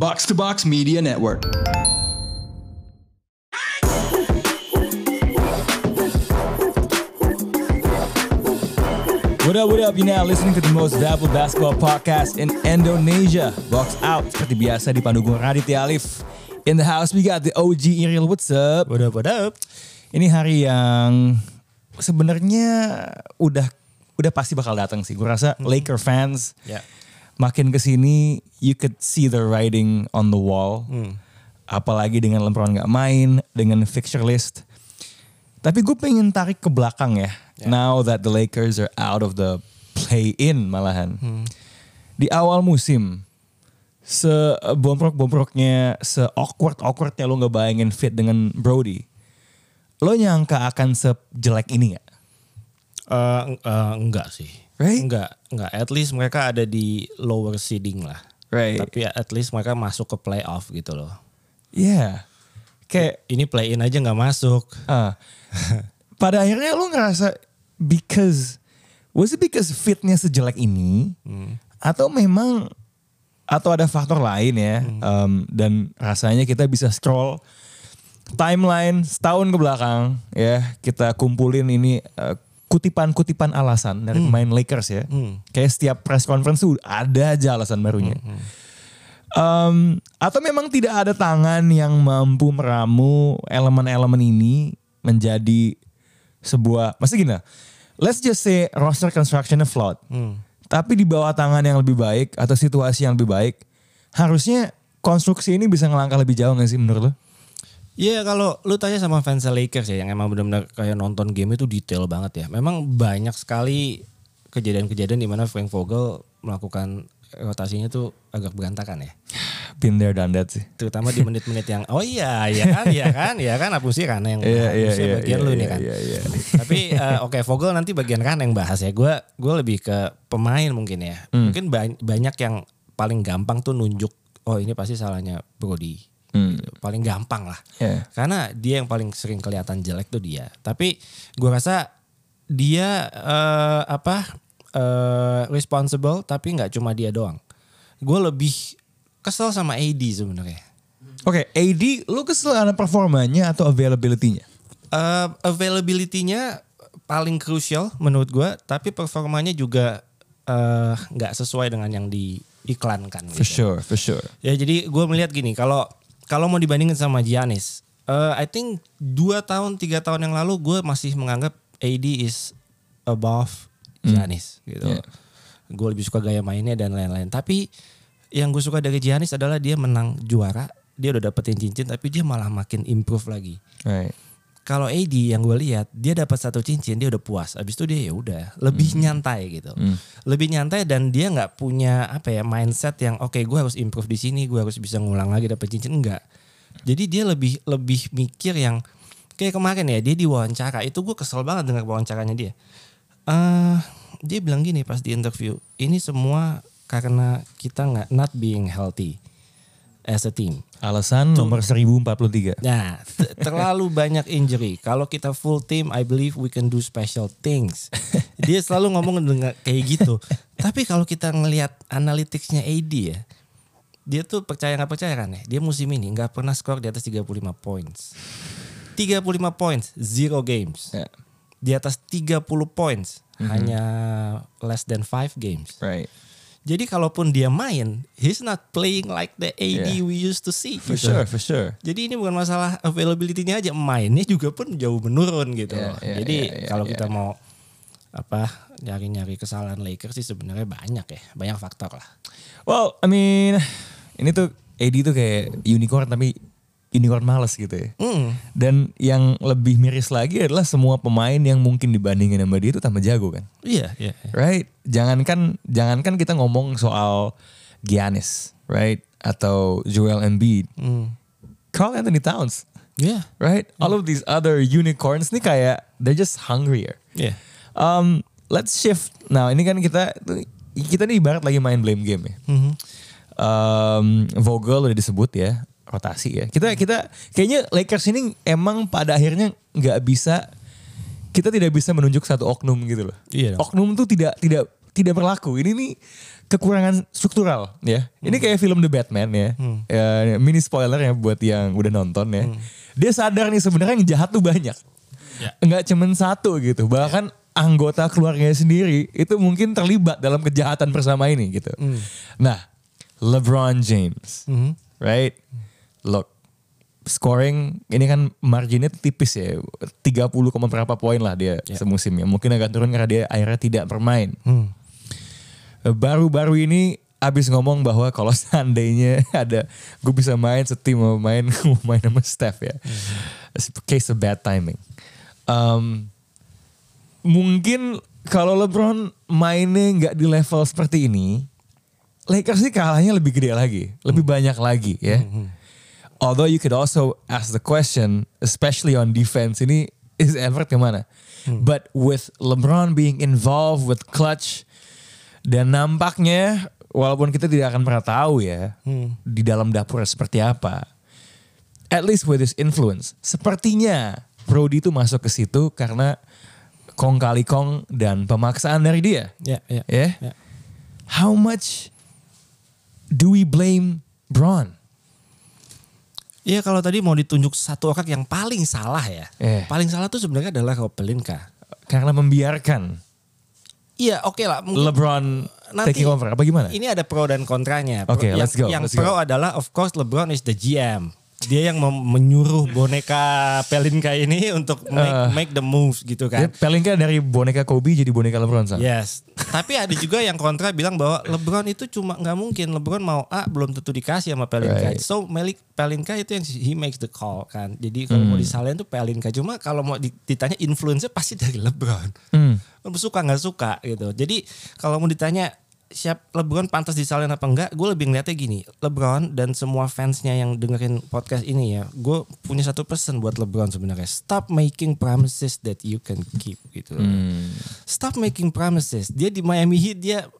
Box to Box Media Network. What up, what up? You now listening to the most valuable basketball podcast in Indonesia. Box out seperti biasa di Pandugung Raditya Alif. In the house we got the OG Iriel. What's up? What up, what up? Ini hari yang sebenarnya udah udah pasti bakal datang sih. Gue rasa Laker fans Ya. Makin ke sini you could see the writing on the wall. Apalagi dengan LeBron nggak main, dengan fixture list. Tapi gue pengen tarik ke belakang ya. Now that the Lakers are out of the play-in malahan. Di awal musim, sebomprok-bomproknya, se-awkward-awkwardnya lo nggak bayangin fit dengan Brody. Lo nyangka akan sejelek ini gak? Eh, eng- eh, enggak sih. Right? Enggak, enggak. At least mereka ada di lower seeding lah. Right. Tapi at least mereka masuk ke playoff gitu loh. Yeah. Kayak Ini play in aja nggak masuk. Ah. pada akhirnya lu ngerasa because was it because fitnya sejelek ini atau memang atau ada faktor lain ya um, dan rasanya kita bisa scroll timeline setahun ke belakang ya kita kumpulin ini uh, kutipan-kutipan alasan dari pemain Lakers ya. Kayak setiap press conference tuh ada aja alasan barunya. Um, atau memang tidak ada tangan yang mampu meramu elemen-elemen ini menjadi sebuah, maksudnya gini, lah, let's just say roster constructionnya flawed. Tapi di bawah tangan yang lebih baik atau situasi yang lebih baik, harusnya konstruksi ini bisa ngelangkah lebih jauh gak sih menurut lo? Iya kalau lu tanya sama fans Lakers ya yang emang benar-benar kayak nonton game itu detail banget ya. Memang banyak sekali kejadian-kejadian di mana Frank Vogel melakukan rotasinya tuh agak berantakan ya. Been there done that sih. Terutama di menit-menit yang oh iya iya kan iya kan iya kan Apusi kan yang Iya, iya, Apusi iya, bagian iya, lu iya, nih kan. iya, iya. Tapi eh, oke Vogel nanti bagian kan yang bahas ya. Gue gue lebih ke pemain mungkin ya. Hmm. Mungkin ba- banyak yang paling gampang tuh nunjuk oh ini pasti salahnya Brody. Hmm. Gitu. Paling gampang lah. Iya. Karena dia yang paling sering kelihatan jelek tuh dia. Tapi gue rasa dia eh, apa eh, responsible tapi nggak cuma dia doang. Gue lebih kesel sama AD sebenarnya. Oke, AD lu kesel karena performanya atau availability-nya? Eh, availability-nya paling krusial menurut gue, tapi performanya juga nggak sesuai dengan yang diiklankan. For gitu. sure, for sure. Ya jadi gue melihat gini, kalau kalau mau dibandingin sama Giannis, eh, I think dua tahun tiga tahun yang lalu gue masih menganggap AD is above Giannis gitu. Yeah. Gue lebih suka gaya mainnya dan lain-lain. Tapi yang gue suka dari Giannis adalah dia menang juara, dia udah dapetin cincin, tapi dia malah makin improve lagi. Right. Kalau AD yang gue lihat dia dapat satu cincin dia udah puas. Abis itu dia ya udah lebih nyantai gitu, lebih nyantai dan dia nggak punya apa ya mindset yang oke gue harus improve di sini, gue harus bisa ngulang lagi dapat cincin enggak. Jadi dia lebih lebih mikir yang kayak kemarin ya dia diwawancara itu gue kesel banget dengar wawancaranya dia. eh dia bilang gini pas di interview ini semua karena kita nggak not being healthy as a team. Alasan nomor 1043. Nah, terlalu banyak injury. Kalau kita full team, I believe we can do special things. Dia selalu ngomong dengan kayak gitu. Tapi kalau kita ngelihat analyticsnya AD ya, dia tuh percaya nggak percaya kan ya? Dia musim ini nggak pernah skor di atas 35 points. 35 points, zero games. Ya. Di atas 30 points, hanya less than 5 games. Right. Jadi kalaupun dia main, he's not playing like the AD Yeah. we used to see. For gitu. sure, for sure. Jadi ini bukan masalah availability-nya aja, mainnya juga pun jauh menurun gitu. Loh. iya, Jadi iya, iya, kalau iya. kita mau apa nyari-nyari kesalahan Lakers sih sebenarnya banyak ya, banyak faktor lah. Well, I mean, ini tuh AD tuh kayak unicorn tapi unicorn males gitu ya. Hmm. Dan yang lebih miris lagi adalah semua pemain yang mungkin dibandingin sama dia itu tambah jago kan. Iya, iya. iya. Right? Jangankan jangankan kita ngomong soal Giannis, right? Atau Joel Embiid. Hmm. Carl Anthony Towns, Iya. right? All of these other unicorns nih kayak they're just hungrier. Iya. Um, let's shift. Nah, ini kan kita kita nih ibarat lagi main blame game ya. Mhm. Um, Vogel udah disebut ya, rotasi ya. Kita kita kayaknya Lakers ini emang pada akhirnya nggak bisa kita tidak bisa menunjuk satu oknum gitu loh. Iya dong. Oknum tuh tidak tidak tidak berlaku. Ini nih kekurangan struktural ya. Ini kayak film The Batman ya. Ya, mini spoiler ya buat yang udah nonton ya. Dia sadar nih sebenarnya yang jahat tuh banyak. Ya. Enggak cuman satu gitu. Bahkan anggota keluarganya sendiri itu mungkin terlibat dalam kejahatan bersama ini gitu. Nah, LeBron James. Right? Look, scoring ini kan marginnya tipis ya. 30, koma berapa poin lah dia semusim ya. Mungkin agak turun karena dia akhirnya tidak bermain. Baru-baru ini abis ngomong bahwa kalau seandainya ada gue bisa main setim mau main mau main sama Steph ya. A case of bad timing. Um, mungkin kalau LeBron mainnya nggak di level seperti ini Lakers sih kalahnya lebih gede lagi lebih banyak lagi ya Although you could also ask the question, especially on defense, ini is effort ke mana? But with LeBron being involved with clutch, dan nampaknya walaupun kita tidak akan pernah tahu ya di dalam dapur seperti apa, at least with his influence, sepertinya Brody itu masuk ke situ karena kong kali kong dan pemaksaan dari dia. Ya, ya. Ya. Ya. How much do we blame Bron? Iya kalau tadi mau ditunjuk satu orang yang paling salah ya. Eh. Paling salah tuh sebenarnya adalah Pelinka. Karena membiarkan Iya oke lah. mungkin LeBron nanti taking over apa gimana? Ini ada pro dan kontranya. Oke, Pro- let's go, Yang let's pro go. adalah of course LeBron is the GM. Dia yang menyuruh boneka Pelinka ini untuk make, Eh. make the moves gitu kan. Pelinka dari boneka Kobe jadi boneka LeBron sama. Yes. Tapi ada juga yang kontra bilang bahwa LeBron itu cuma nggak mungkin. LeBron mau A belum tentu dikasih sama Pelinka. Right. So Melik Pelinka itu yang he makes the call kan. Jadi kalau Hmm. mau disalahin tuh Pelinka. Cuma kalau mau di- ditanya influence pasti dari LeBron. Hmm. Suka nggak suka gitu. Jadi kalau mau ditanya siap LeBron pantas disalahin apa enggak, gue lebih ngeliatnya gini. LeBron dan semua fansnya yang dengerin podcast ini ya, gue punya satu pesan buat LeBron sebenarnya. Stop making promises that you can keep gitu. Hmm. Stop making promises. Dia di Miami Heat dia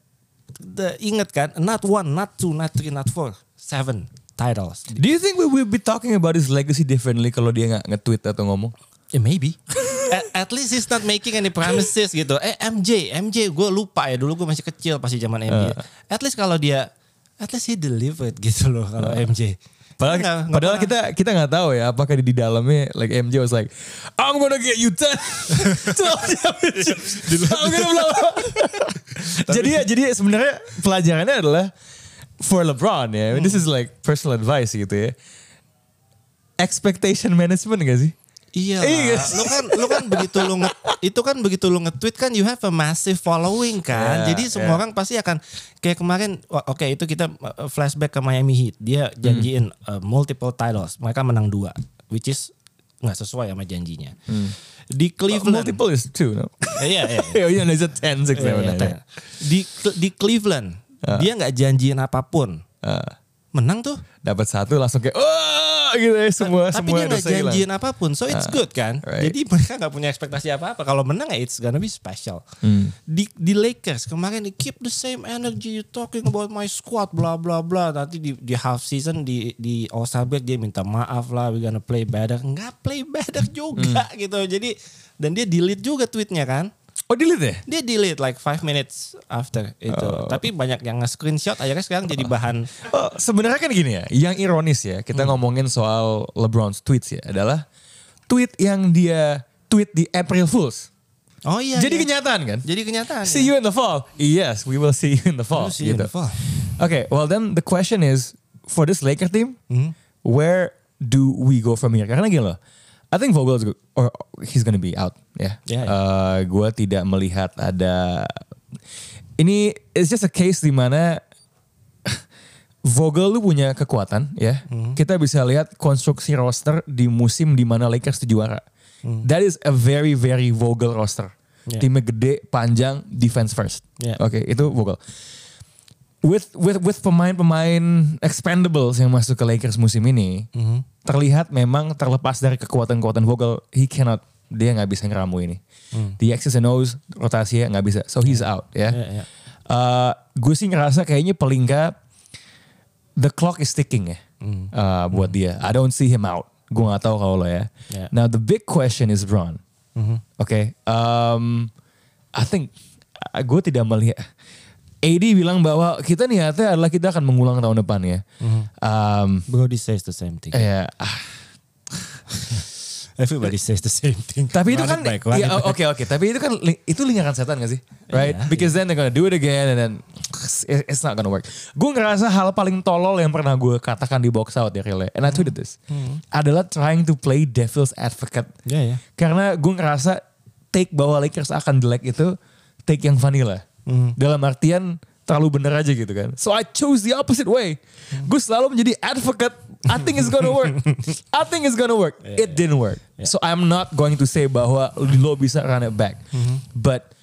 the, ingat kan, not one, not two, not three, not four, seven titles. Do you think we will be talking about his legacy differently kalau dia nggak nge-tweet atau ngomong? Ya maybe. at, at least he's not making any promises gitu. Eh MJ, MJ gue lupa ya dulu gue masih kecil pasti zaman MJ. At least kalau dia, at least he delivered gitu loh kalau MJ. Padahal, Nggak- nggak padahal pernah. kita kita nggak tahu ya apakah di, di dalamnya like MJ was like I'm gonna get you 10 12 championships. I'm gonna blah, blah. jadi ya jadi sebenarnya pelajarannya adalah for LeBron ya. This is like personal advice gitu ya. Expectation management gak sih? Iya Iya. Lu kan lu kan begitu lu nge, itu kan begitu lu nge-tweet kan you have a massive following kan. Yeah, Jadi semua yeah. orang pasti akan kayak kemarin oke itu kita uh, flashback ke Miami Heat. Dia janjiin uh, multiple titles. Mereka menang dua which is nggak sesuai sama janjinya. Di Cleveland Multiple is two, no? Iya, iya. iya. Oh yeah, there's a 10, 6, 7, Iya, iya, 9. tanya. Di di Cleveland dia nggak janjiin apa pun. Ah, Menang tuh. dapat satu langsung kayak oh gitu ya semua Tapi semua dia nggak hilang. janjiin apa pun, so it's good kan. right. Jadi mereka nggak punya ekspektasi apa-apa. Kalau menang ya it's gonna be special. Hmm. Di di Lakers kemarin di keep the same energy you talking about my squad bla bla bla. Nanti di di half season di di All Star break dia minta maaf lah, we gonna play better. Nggak play better juga Hmm. gitu. Jadi dan dia delete juga tweetnya kan. Oh delete ya? Dia delete like 5 minutes after itu. Tapi banyak yang nge-screenshot akhirnya sekarang jadi bahan Oh, sebenarnya kan gini ya, yang ironis ya, kita ngomongin soal LeBron's tweets ya, adalah tweet yang dia tweet di April Fools. Oh iya. Jadi iya. kenyataan kan? Jadi kenyataan. See ya. you in the fall. Yes, we will see you in the fall. We'll see you in gitu. the fall. Okay, well then the question is for this Laker team, where do we go from here? Karena gini loh, I think Vogel is or he's gonna be out ya. Ya, ya. Eh, gua tidak melihat ada ini it's just a case di mana Vogel lu punya kekuatan ya. Kita bisa lihat konstruksi roster di musim di mana Lakers itu juara. That is a very very Vogel roster. Yeah. Timnya gede, panjang, defense first. Yeah. Oke, itu Vogel. With with with pemain-pemain expendables yang masuk ke Lakers musim ini, terlihat memang terlepas dari kekuatan-kekuatan Vogel, he cannot dia nggak bisa ngeramu ini. The X's and O's rotasinya nggak bisa, so he's out ya. Yeah, yeah. Uh, gue sih ngerasa kayaknya Pelinka the clock is ticking ya uh, buat dia. I don't see him out. Gue nggak tahu kalau lo ya. Yeah. Now the big question is Bron. Oke, um, I think gue tidak melihat AD bilang bahwa kita niatnya adalah kita akan mengulang tahun depan ya. Um, Brody says the same thing. ya, ah, Everybody says the same thing. tapi itu kan it back, ya, oke oke. Tapi itu kan itu lingkaran setan gak sih? Right? Iya, because then they're gonna do it again and then it- it's not gonna work. Gue ngerasa hal paling tolol yang pernah gue katakan di box out ya Rile. And I tweeted this. Adalah trying to play devil's advocate. Iya, ya. karena gue ngerasa take bahwa Lakers akan jelek itu take yang vanilla dalam artian terlalu bener aja gitu kan. So I chose the opposite way. Gue selalu menjadi advocate I think it's gonna work. I think it's gonna work. It didn't work. so I'm not going to say bahwa lo bisa run it back. But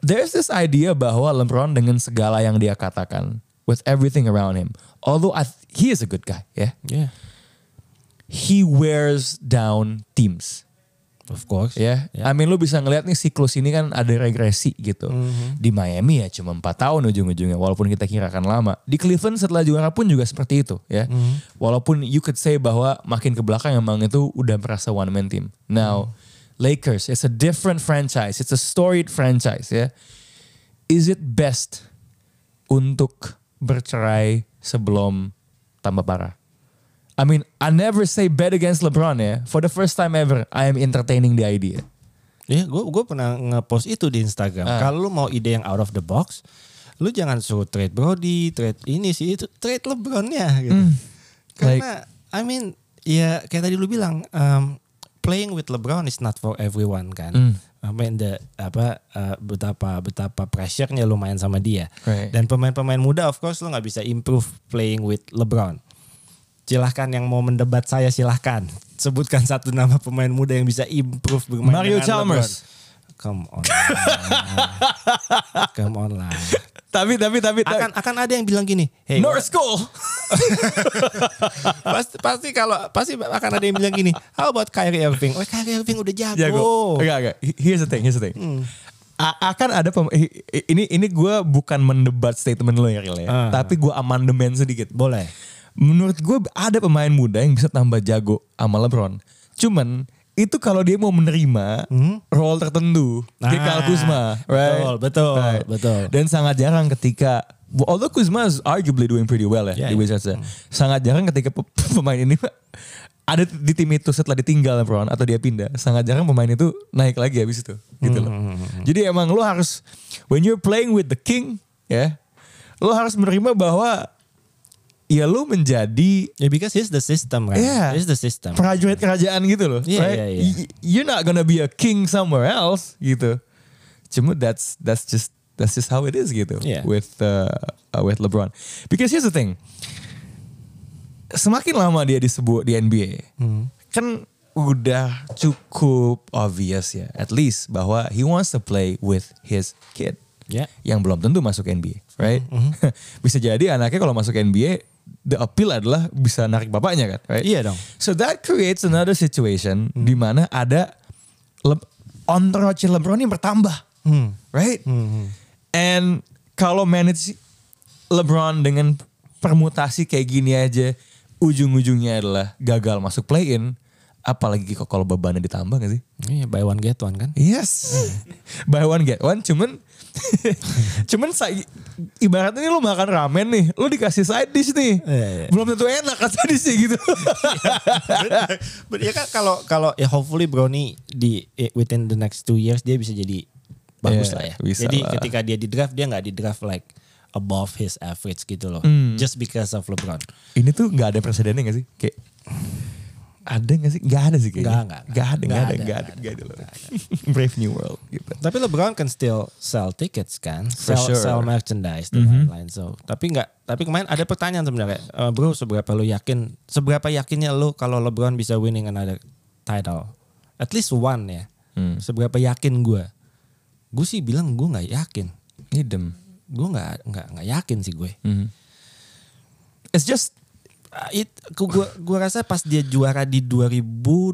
there's this idea bahwa LeBron dengan segala yang dia katakan with everything around him although I th- he is a good guy ya Yeah. he wears down teams Of course. Ya, I mean lu bisa ngeliat nih siklus ini kan ada regresi gitu. Di Miami ya cuma 4 tahun ujung-ujungnya walaupun kita kira akan lama. Di Cleveland setelah juara pun juga seperti itu ya. Walaupun you could say bahwa makin ke belakang emang itu udah merasa one man team. Now, Lakers it's a different franchise. It's a storied franchise ya. Is it best untuk bercerai sebelum tambah parah? I mean, I never say bet against LeBron ya. For the first time ever, I am entertaining the idea. Ya, gue gue pernah nge-post itu di Instagram. Ah. Kalau lu mau ide yang out of the box, lu jangan suruh trade Brody, trade ini sih itu, trade LeBronnya gitu. Hmm. Karena I mean, ya kayak tadi lu bilang, um, playing with LeBron is not for everyone kan. Hmm. I mean the apa uh, betapa betapa pressure-nya lu main sama dia. Right. Dan pemain-pemain muda of course lu nggak bisa improve playing with LeBron. Silahkan yang mau mendebat saya silahkan. Sebutkan satu nama pemain muda yang bisa improve bermain Mario Chalmers. LeBron. Come on. Come on lah. Tapi tapi tapi Akan akan ada yang bilang gini, hey, North School. pasti pasti kalau pasti akan ada yang bilang gini, how about Kyrie Irving? Oh, Kyrie Irving udah jago. Jago. Enggak enggak. Here's the thing. Here's the thing. A- akan ada pem- ini ini gue bukan mendebat statement lo ya Ril ya. Ah. Tapi gue amandemen sedikit. Boleh. Menurut gue ada pemain muda yang bisa tambah jago sama LeBron. Cuman itu kalau dia mau menerima role tertentu, kayak Ah, Kyle Kuzma, right? betul, betul, betul. Dan sangat jarang ketika, although Kuzma is arguably doing pretty well ya Yeah, di yeah. Wizards ya. sangat jarang ketika pe- pemain ini ada di tim itu setelah ditinggal LeBron atau dia pindah, sangat jarang pemain itu naik lagi habis itu, gitu loh. Jadi emang lo harus when you're playing with the king, ya, lo harus menerima bahwa ya lo menjadi Ya because he's the system kan. Yeah. He's the system. prajurit kerajaan gitu loh. Iya, right? iya, iya. Y- You're not gonna be a king somewhere else gitu. Cuma that's that's just that's just how it is gitu Iya. with uh, uh, with LeBron. Because here's the thing. Semakin lama dia disebut di NBA, Hmm. kan udah cukup obvious ya, at least bahwa he wants to play with his kid Ya. yang belum tentu masuk NBA, right? Hmm, bisa jadi anaknya kalau masuk NBA, the appeal adalah bisa narik bapaknya kan, right? Iya dong. So that creates another situation di mana ada Le- entourage LeBron yang bertambah, Hmm. right? And kalau manage LeBron dengan permutasi kayak gini aja, ujung-ujungnya adalah gagal masuk play-in, apalagi kok kalau bebannya ditambah gak sih? Iya, buy one get one kan. Yes. Buy one get one cuman cuman ibaratnya nih lu makan ramen nih, lu dikasih side dish nih. Iya, iya. Belum tentu enak kan side dish gitu. But ya kan kalau kalau ya hopefully Brownie di within the next two years dia bisa jadi bagus Yeah, lah ya. bisa jadi lah. ketika dia di draft dia nggak di draft like above his average gitu loh. Hmm. Just because of LeBron. Ini tuh nggak ada presidennya gak sih? Kayak ada gak sih? Gak ada sih kayaknya. Nggak, nggak, Gak ada, nggak gak ada, ada, gak ada, gak ada. Brave New World gitu. Tapi LeBron can still sell tickets kan, For sell, sure. Mm-hmm. sell merchandise dan lain-lain. So, tapi nggak. Tapi kemarin ada pertanyaan sebenarnya, Eh, bro, seberapa lu yakin, seberapa yakinnya lu kalau LeBron bisa winning another title, at least one ya. Hmm. Seberapa yakin gue? Gue sih bilang gue nggak yakin. Idem. Gue nggak nggak nggak yakin sih gue. Mhm. It's just It, gue gua rasa pas dia juara di 2020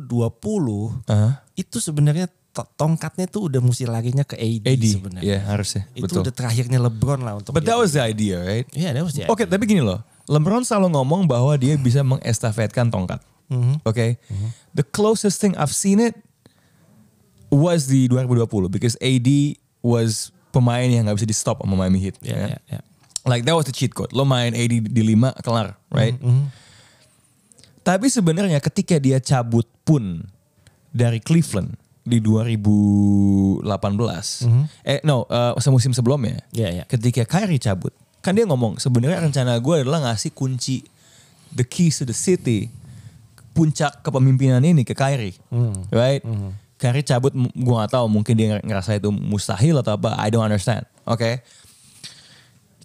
uh, itu sebenarnya to- tongkatnya tuh udah mesti larinya ke AD, AD. sebenarnya. Iya harusnya. Itu Betul. udah terakhirnya LeBron lah untuk But that jadi- was the idea, right? Iya, that was the Oke, tapi gini loh. LeBron selalu ngomong bahwa dia bisa mengestafetkan tongkat. Mhm. Oke. The closest thing I've seen it was di 2020 because AD was pemain yang nggak bisa di stop sama Miami Heat. Ya, ya. ya, ya. Like that was the cheat code. Lo main AD di 5 kelar, right? Mm-hmm. Tapi sebenarnya ketika dia cabut pun dari Cleveland di 2018, eh no, uh, semusim sebelumnya. Ya, ya. ketika Kyrie cabut, kan dia ngomong sebenarnya rencana gue adalah ngasih kunci the keys to the city, puncak kepemimpinan ini ke Kyrie, Mm. right? Kyrie cabut, gue gak tahu mungkin dia ngerasa itu mustahil atau apa, I don't understand, oke?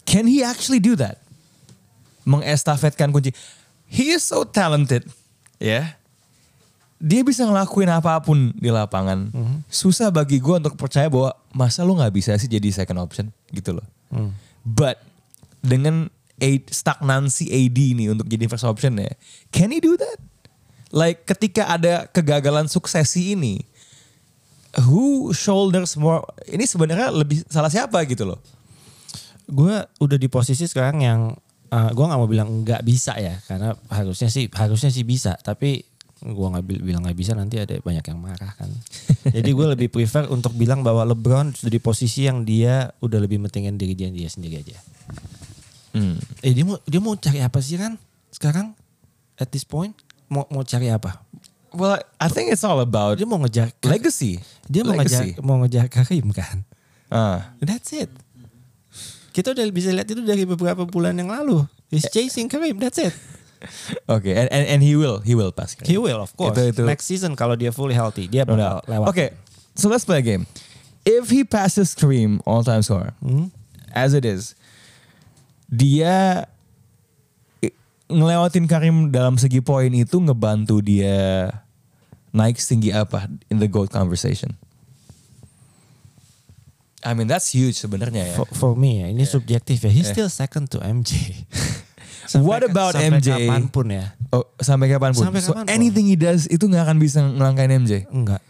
Can he actually do that? Mengestafetkan kunci. He is so talented, ya. Dia bisa ngelakuin apa pun di lapangan. Susah bagi gue untuk percaya bahwa masa lu nggak bisa sih jadi second option gitu loh. But dengan A- stagnansi AD nih untuk jadi first option ya, can he do that? Like ketika ada kegagalan suksesi ini, who shoulders more? Ini sebenarnya lebih salah siapa gitu loh? Gue udah di posisi sekarang yang uh, gue nggak mau bilang nggak bisa ya karena harusnya sih harusnya sih bisa tapi gue nggak bil- bilang nggak bisa nanti ada banyak yang marah kan jadi gue lebih prefer untuk bilang bahwa LeBron sudah di posisi yang dia udah lebih mentingin diri dia dia sendiri aja Hmm. eh dia mau dia mau cari apa sih kan sekarang at this point mau mau cari apa Well, I think it's all about dia mau ngejar legacy. dia mau legacy. ngejar mau ngejar Karim kan Ah. That's it. Kita udah bisa lihat itu dari beberapa bulan yang lalu. He's chasing Kareem, that's it. Oke, and, and and he will, he will pass. He will of course. Itu- itu- Next season kalau dia fully healthy, dia No bakal doubt. lewat. Okay, so let's play a game. If he passes Kareem all time scorer, Hmm? as it is, dia ngelewatin Karim dalam segi poin itu ngebantu dia naik setinggi apa in the GOAT conversation? I mean that's huge sebenarnya ya. For, for me ya, ini subjektif ya. He's still second to MJ. What about sampai MJ? kapan pun ya. Oh, sampai kapan pun. Sampai so kapan pun. anything he does itu nggak akan bisa ngelangkain MJ. Enggak.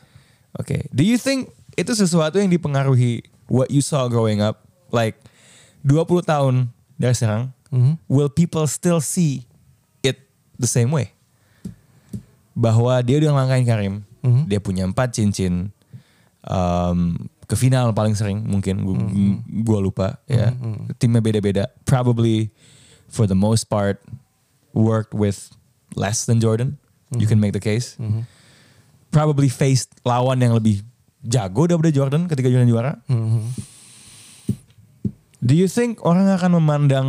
Oke. Do you think itu sesuatu yang dipengaruhi what you saw growing up? Like 20 tahun dari sekarang, Mhm. will people still see it the same way? Bahwa dia udah ngelangkain Karim, Mhm. dia punya empat cincin, um, ke final paling sering mungkin gua, gua lupa ya. Timnya beda-beda. Probably for the most part worked with less than Jordan. You can make the case probably faced lawan yang lebih jago daripada Jordan ketika Jordan juara. Mhm. Do you think orang akan memandang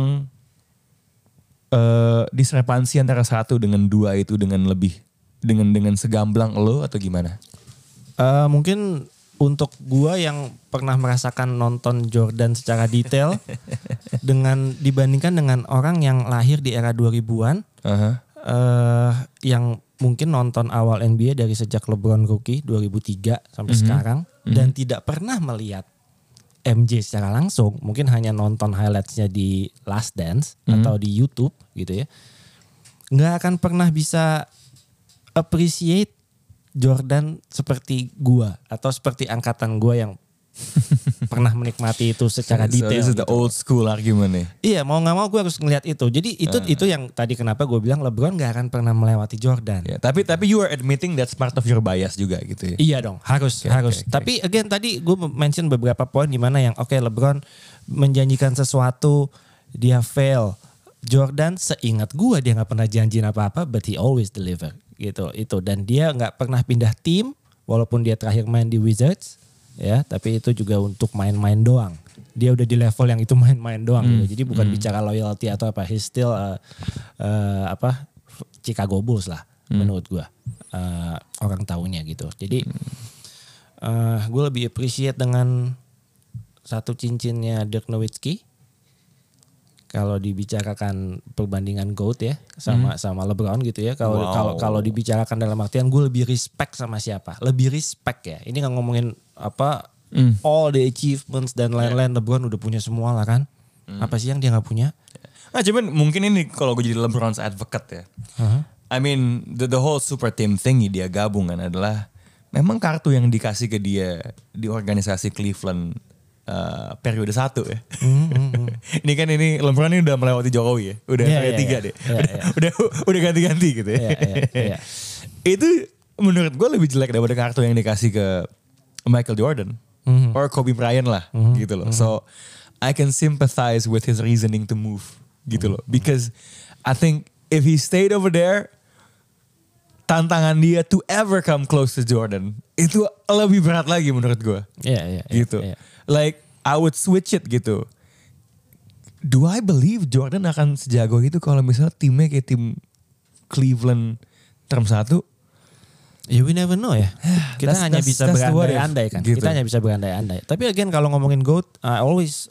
eh diskrepansi antara satu dengan dua itu dengan lebih dengan dengan segamblang lo atau gimana? Eh, mungkin untuk gua yang pernah merasakan nonton Jordan secara detail dengan dibandingkan dengan orang yang lahir di era 2000-an Aha. eh yang mungkin nonton awal NBA dari sejak LeBron rookie 2003 sampai sekarang dan tidak pernah melihat MJ secara langsung, mungkin hanya nonton highlightsnya di Last Dance atau di YouTube gitu ya, nggak akan pernah bisa appreciate Jordan seperti gua atau seperti angkatan gua yang pernah menikmati itu secara So detail. this is the gitu. old school argument nih. Iya mau nggak mau gue harus ngeliat itu. Jadi itu Ah. itu yang tadi kenapa gue bilang LeBron gak akan pernah melewati Jordan. Ya, tapi tapi you are admitting that's part of your bias juga gitu ya. Iya dong harus Oke, harus. oke, oke. Tapi again tadi gue mention beberapa poin di mana yang oke LeBron menjanjikan sesuatu dia fail. Jordan seingat gue dia nggak pernah janjiin apa-apa, but he always deliver gitu. Itu dan dia nggak pernah pindah tim walaupun dia terakhir main di Wizards ya tapi itu juga untuk main-main doang. Dia udah di level yang itu main-main doang gitu. Jadi bukan bicara loyalty atau apa he's still uh, uh, apa Chicago Bulls lah menurut gua. Uh, orang tahunya gitu. Jadi uh, gue lebih appreciate dengan satu cincinnya Dirk Nowitzki kalau dibicarakan perbandingan GOAT ya sama sama LeBron gitu ya. Kalau Wow. kalau kalau dibicarakan dalam artian gue lebih respect sama siapa? Lebih respect ya. Ini nggak ngomongin apa all the achievements dan lain-lain LeBron udah punya semua lah kan. Apa sih yang dia nggak punya? Nah cuman mungkin ini kalau gue jadi LeBron's advocate ya. I mean the, the whole super team thingy dia gabung kan adalah memang kartu yang dikasih ke dia di organisasi Cleveland uh, periode satu ya. ini kan ini LeBron ini udah melewati Jokowi ya. Udah Iya, periode iya, tiga iya. deh. Iya, udah, iya. udah udah ganti-ganti gitu ya. Iya, iya, iya. Itu menurut gue lebih jelek daripada kartu yang dikasih ke Michael Jordan. or Kobe Bryant lah gitu loh. So I can sympathize with his reasoning to move gitu loh. Because I think if he stayed over there tantangan dia to ever come close to Jordan itu lebih berat lagi menurut gue Iya, iya. iya, gitu. iya. Like I would switch it gitu. Do I believe Jordan akan sejago itu kalau misalnya timnya kayak tim Cleveland term satu? Ya we never know ya. Kita That's- hanya that's- bisa berandai-andai kan. gitu. Kita hanya bisa berandai-andai. Tapi again kalau ngomongin GOAT, I always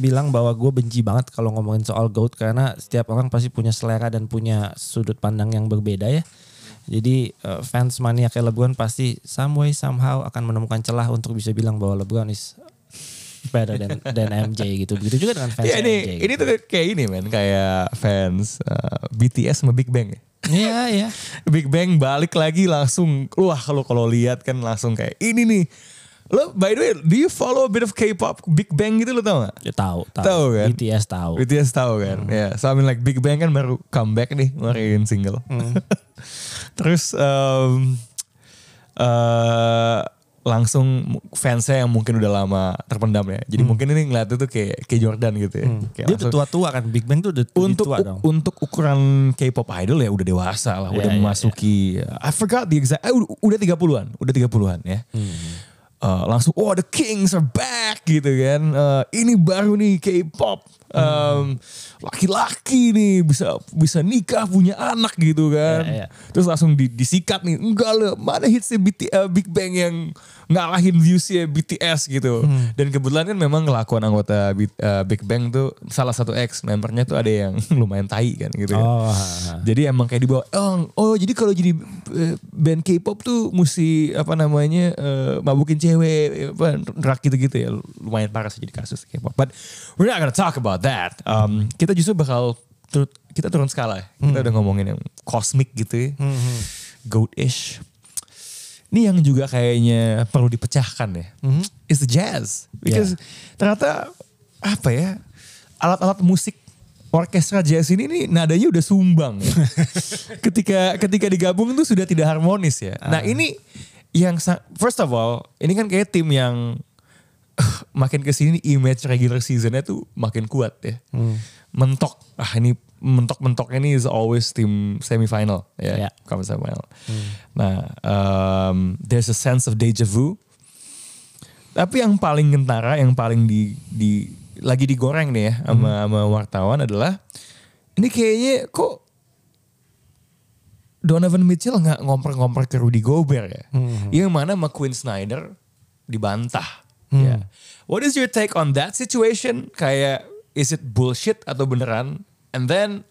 bilang bahwa gue benci banget kalau ngomongin soal GOAT karena setiap orang pasti punya selera dan punya sudut pandang yang berbeda ya. Jadi uh, fans mania kayak LeBron pasti some way somehow akan menemukan celah untuk bisa bilang bahwa LeBron is better than, than MJ gitu. Begitu juga dengan fans Ya ini MJ. ini tuh kayak ini men kayak fans uh, BTS sama Big Bang. ya. Iya, iya. Big Bang balik lagi langsung wah kalau kalau lihat kan langsung kayak ini nih. Lo by the way, do you follow a bit of K-pop Big Bang gitu lo tau gak? Ya, tahu, tahu. Tahu kan? BTS tahu. BTS tahu kan? Ya, so I mean like Big Bang kan baru comeback nih ngeluarin single. Terus um, eh, langsung fansnya yang mungkin udah lama terpendam ya. Jadi mungkin ini ngeliat itu kayak kayak Jordan gitu ya. Kayak Dia udah tua-tua kan. Big Bang tuh udah untuk tua dong. untuk ukuran K-pop idol ya udah dewasa lah, Ya, udah ya, memasuki I forgot the exact eh, udah, udah 30-an, udah 30-an ya. Eh, langsung oh the Kings are back gitu kan. Eh, ini baru nih K-pop. Em, laki-laki nih bisa bisa nikah punya anak gitu kan. Ya, ya. Terus langsung di- disikat nih. Enggak lah, mana hitsnya BT, eh, Big Bang yang ngalahin viewsnya BTS gitu. Hmm. Dan kebetulan kan memang kelakuan anggota B- eh, Big Bang tuh salah satu ex membernya tuh ada yang lumayan tai kan gitu kan. Oh, ha. Jadi emang kayak dibawa, oh, oh jadi kalau jadi eh, band K-pop tuh mesti apa namanya eh, mabukin cewek, apa, rak gitu-gitu ya. Lumayan parah sih jadi kasus K-pop. But we're not gonna talk about that. Um, kita justru bakal tur- kita turun skala ya. Kita udah ngomongin yang cosmic gitu ya. Goat-ish. Ini yang juga kayaknya perlu dipecahkan ya. Is the jazz. Because ternyata apa ya, alat-alat musik orkestra jazz ini nih nadanya udah sumbang ya. ketika ketika digabung tuh sudah tidak harmonis ya. Nah ini yang first of all ini kan kayak tim yang makin ke sini image regular seasonnya tuh makin kuat ya. Mentok. Ah ini mentok-mentoknya ini is always tim semifinal ya. Ya. Kalau semifinal. Nah, um, there's a sense of deja vu. Tapi yang paling ngentara, yang paling di, di lagi digoreng nih ya sama sama wartawan adalah ini kayaknya kok Donovan Mitchell nggak ngompor-ngompor ke Rudy Gobert ya. Yang mana sama Quinn Snyder dibantah. Ya. What is your take on that situation? Kayak is it bullshit atau beneran? And then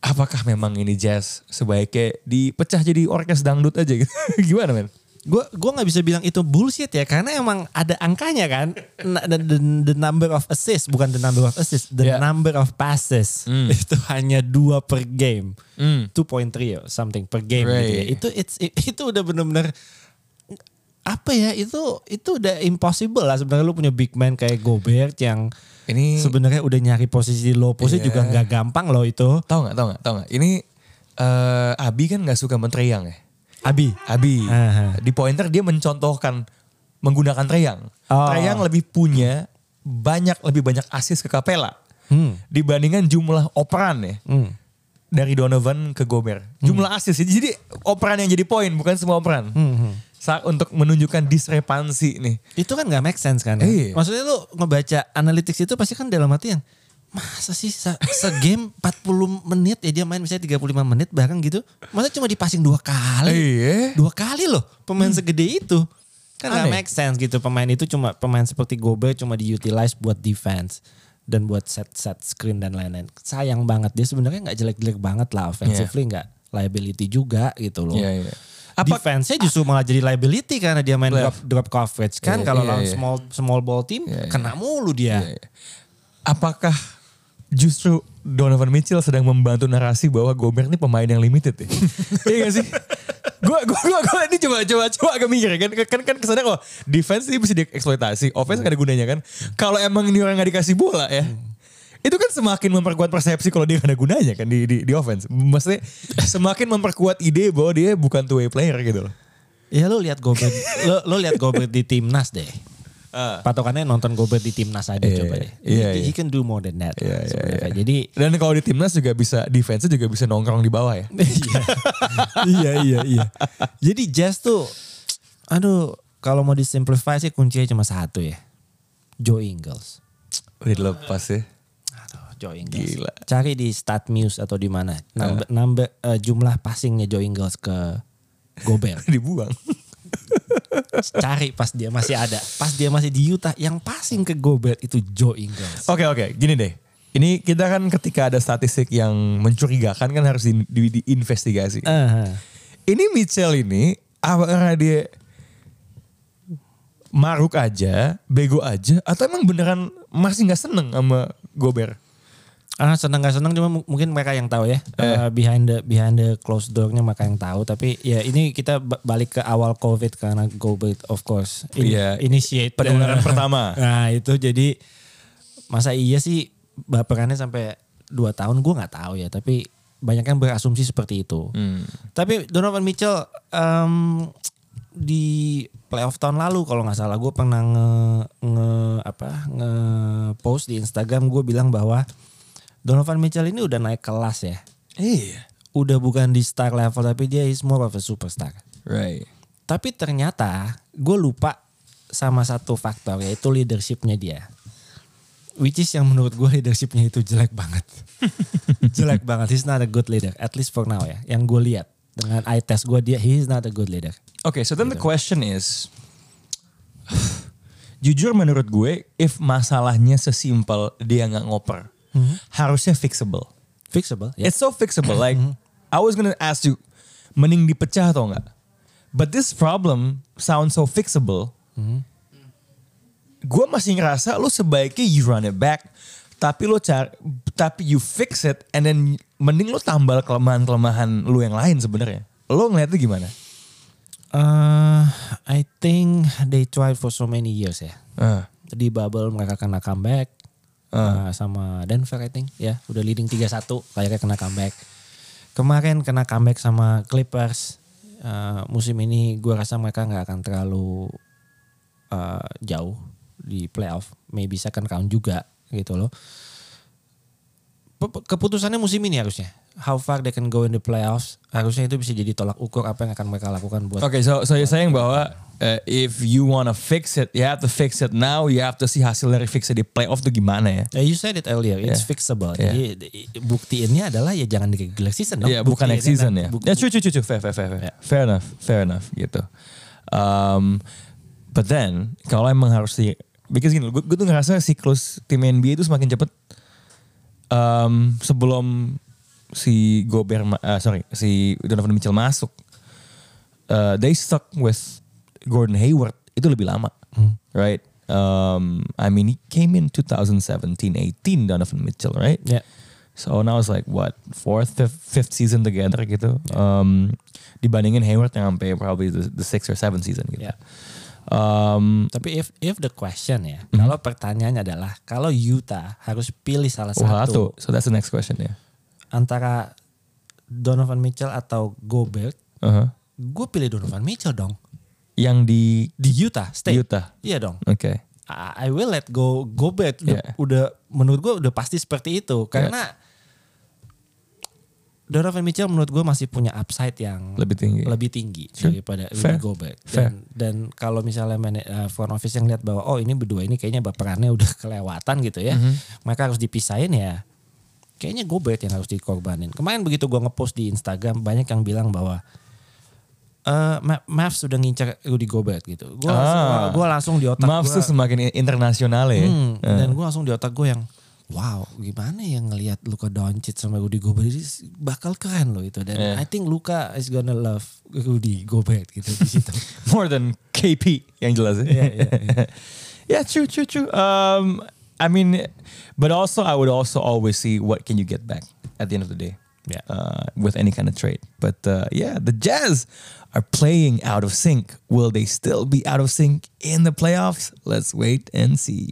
apakah memang ini jazz sebaiknya dipecah jadi orkes dangdut aja gitu? Gimana men? Gue gua nggak bisa bilang itu bullshit ya karena emang ada angkanya kan the, the, the number of assists bukan the number of assists the Yeah. number of passes itu hanya dua per game Hmm. 2.3 or something per game gitu ya. Right. itu it's, itu udah bener-bener apa ya itu itu udah impossible lah sebenarnya lu punya big man kayak Gobert yang Ini sebenarnya udah nyari posisi low posisi Iya. juga nggak gampang loh itu tahu nggak tahu nggak tahu nggak? Ini eh Abi kan nggak suka menteriang ya. Abi Abi Aha. di pointer dia mencontohkan menggunakan Treyang. Oh. Treyang lebih punya banyak lebih banyak asis ke Capella Hmm. dibandingkan jumlah operan ya Hmm. dari Donovan ke Gobert. Jumlah asis jadi operan yang jadi poin bukan semua operan. Hmm, Sa- untuk menunjukkan disrepansi nih. Itu kan gak make sense kan ya? Iya. Maksudnya lu ngebaca analytics itu pasti kan dalam arti yang masa sih se, game 40 menit ya dia main misalnya 35 menit bahkan gitu. Masa cuma dipasing dua kali? Iya. Dua kali loh pemain segede itu. Kan gak Aneh. make sense gitu pemain itu cuma pemain seperti Gobert cuma diutilize buat defense dan buat set set screen dan lain-lain. Sayang banget dia sebenarnya nggak jelek-jelek banget lah offensively nggak liability juga gitu loh. Iya, iya. Apa defense-nya justru malah jadi liability karena dia main drop, Left. drop coverage kan Iya, kalau iya, lawan iya. small small ball team Iya, iya. kena mulu dia. Iya, iya. Apakah justru Donovan Mitchell sedang membantu narasi bahwa Gobert ini pemain yang limited ya? iya gak sih? Gue gue gue gue ini coba coba coba agak mikir kan kan kan kesannya kok defense ini bisa dieksploitasi, offense gak ada gunanya kan. Kalau emang ini orang gak dikasih bola ya, itu kan semakin memperkuat persepsi kalau dia gak ada gunanya kan di di, di offense. Maksudnya semakin memperkuat ide bahwa dia bukan two way player gitu loh. Ya lu lihat Gobert, lu, lu lihat Gobert di timnas deh. Patokannya nonton Gobert di timnas aja Ah. Iya, coba deh. iya, he, iya. he can do more than that. Iya, iya, sebenarnya. Jadi Dan kalau di timnas juga bisa defense juga bisa nongkrong di bawah ya. iya, iya, iya, iya. Jadi Jazz tuh, aduh, kalau mau disimplify sih kuncinya cuma satu ya. Joe Ingles. Udah dilepas ya. Joe Ingles. Gila. Cari di StatMuse atau di mana. Nambah, nambah eh, jumlah passingnya Joe Ingles ke Gobert. Dibuang. Cari pas dia masih ada. Pas dia masih di Utah, yang passing ke Gobert itu Joe Ingles. Oke oke, gini deh. Ini kita kan ketika ada statistik yang mencurigakan kan harus di, di- diinvestigasi. Aha. Ini Mitchell ini apakah dia maruk aja, bego aja, atau emang beneran masih nggak seneng sama Gobert? Ah senang gak senang cuma mu- mungkin mereka yang tahu ya Eh, behind the behind the closed door-nya mereka yang tahu tapi ya ini kita ba- balik ke awal covid karena Gobert of course ini Iya. initiate Penularan pertama. Nah itu jadi masa iya sih baperannya sampai dua tahun gue nggak tahu ya tapi banyak yang berasumsi seperti itu. Hmm. Tapi Donovan Mitchell em, di playoff tahun lalu kalau nggak salah gue pernah nge, nge apa nge post di Instagram gue bilang bahwa Donovan Mitchell ini udah naik kelas ya. Iya. Udah bukan di star level tapi dia is more of a superstar. Right. Tapi ternyata gue lupa sama satu faktor yaitu leadershipnya dia. Which is yang menurut gue leadershipnya itu jelek banget. jelek banget. He's not a good leader. At least for now ya. Yang gue lihat. Dengan eye test gue dia he is not a good leader. Okay, so then the question is, jujur menurut gue, if masalahnya sesimpel dia nggak ngoper, harusnya fixable. Fixable. Ya. It's so fixable. Like I was gonna ask you, mending dipecah atau enggak? But this problem sounds so fixable. Gue masih ngerasa lu sebaiknya you run it back, tapi lu cari, tapi you fix it, and then mending lu tambal kelemahan-kelemahan lu yang lain sebenarnya. Lo ngeliatnya gimana? Uh, I think they tried for so many years ya. Ah. Di bubble mereka kena comeback uh, sama Denver I think ya udah leading 3-1 kayaknya kena comeback. Kemarin kena comeback sama Clippers. Uh, musim ini gue rasa mereka nggak akan terlalu uh, jauh di playoff, maybe second round juga gitu loh. Keputusannya musim ini harusnya. How far they can go in the playoffs harusnya itu bisa jadi tolak ukur apa yang akan mereka lakukan buat Oke, so so you're saying bahwa uh, if you wanna fix it, you have to fix it now. You have to see hasil dari fix it di playoff tuh gimana ya? Ya, you said it earlier, it's Yeah. fixable. Yeah. Jadi di- buktiinnya adalah ya jangan di regular season dong. Iya, bukan next season ya. buk- Ya, cuy, cuy, fair, fair, fair, fair. Ya. Fair enough, fair enough gitu. Um, but then kalau emang harus di, because gini, gue, gue tuh ngerasa siklus tim NBA itu semakin cepet. Um, sebelum si Gobert, uh, sorry, si Donovan Mitchell masuk, uh, they stuck with Gordon Hayward itu lebih lama, right? Um, I mean, he came in 2017-18 Donovan Mitchell, right? Ya. So now it's like what fourth, fifth, fifth season together gitu. Um, dibandingin Hayward yang sampai probably the, the sixth or seventh season gitu. Ya. Um, Tapi if if the question ya, Hmm. kalau pertanyaannya adalah kalau Utah harus pilih salah oh, satu. So that's the next question ya. antara Donovan Mitchell atau Gobert, Uh-huh. gue pilih Donovan Mitchell dong Yang di di Utah State. Utah. Iya dong. Oke. I I will let go Gobert. Udah, Yeah. udah menurut gue udah pasti seperti itu karena Donovan Mitchell menurut gue masih punya upside yang Lebih tinggi. lebih tinggi Sure. daripada Fair. Rudy Gobert. Fair. Dan, dan kalau misalnya mana- uh, front office yang lihat bahwa oh ini berdua ini kayaknya baperannya udah kelewatan gitu ya, Mhm. mereka harus dipisahin ya. Kayaknya Gobert yang harus dikorbanin. Kemarin begitu gue ngepost di Instagram banyak yang bilang bahwa eh Ma- Mavs sudah ngincar Rudy Gobert gitu. Gue Ah. langsung, gua langsung di otak gue. tuh semakin internasional ya. Hmm, Uh. Dan gue langsung di otak gue yang wow gimana ya ngelihat Luka Doncic sama Rudy Gobert ini bakal keren loh itu dan Yeah. I think Luka is gonna love Rudy Gobert gitu di situ. More than KP yang jelas ya. Iya, iya, iya. yeah, true, true, true. Um, I mean, but also I would also always see what can you get back at the end of the day. Yeah. Uh, with any kind of trade. But uh, yeah, the Jazz are playing out of sync. Will they still be out of sync in the playoffs? Let's wait and see.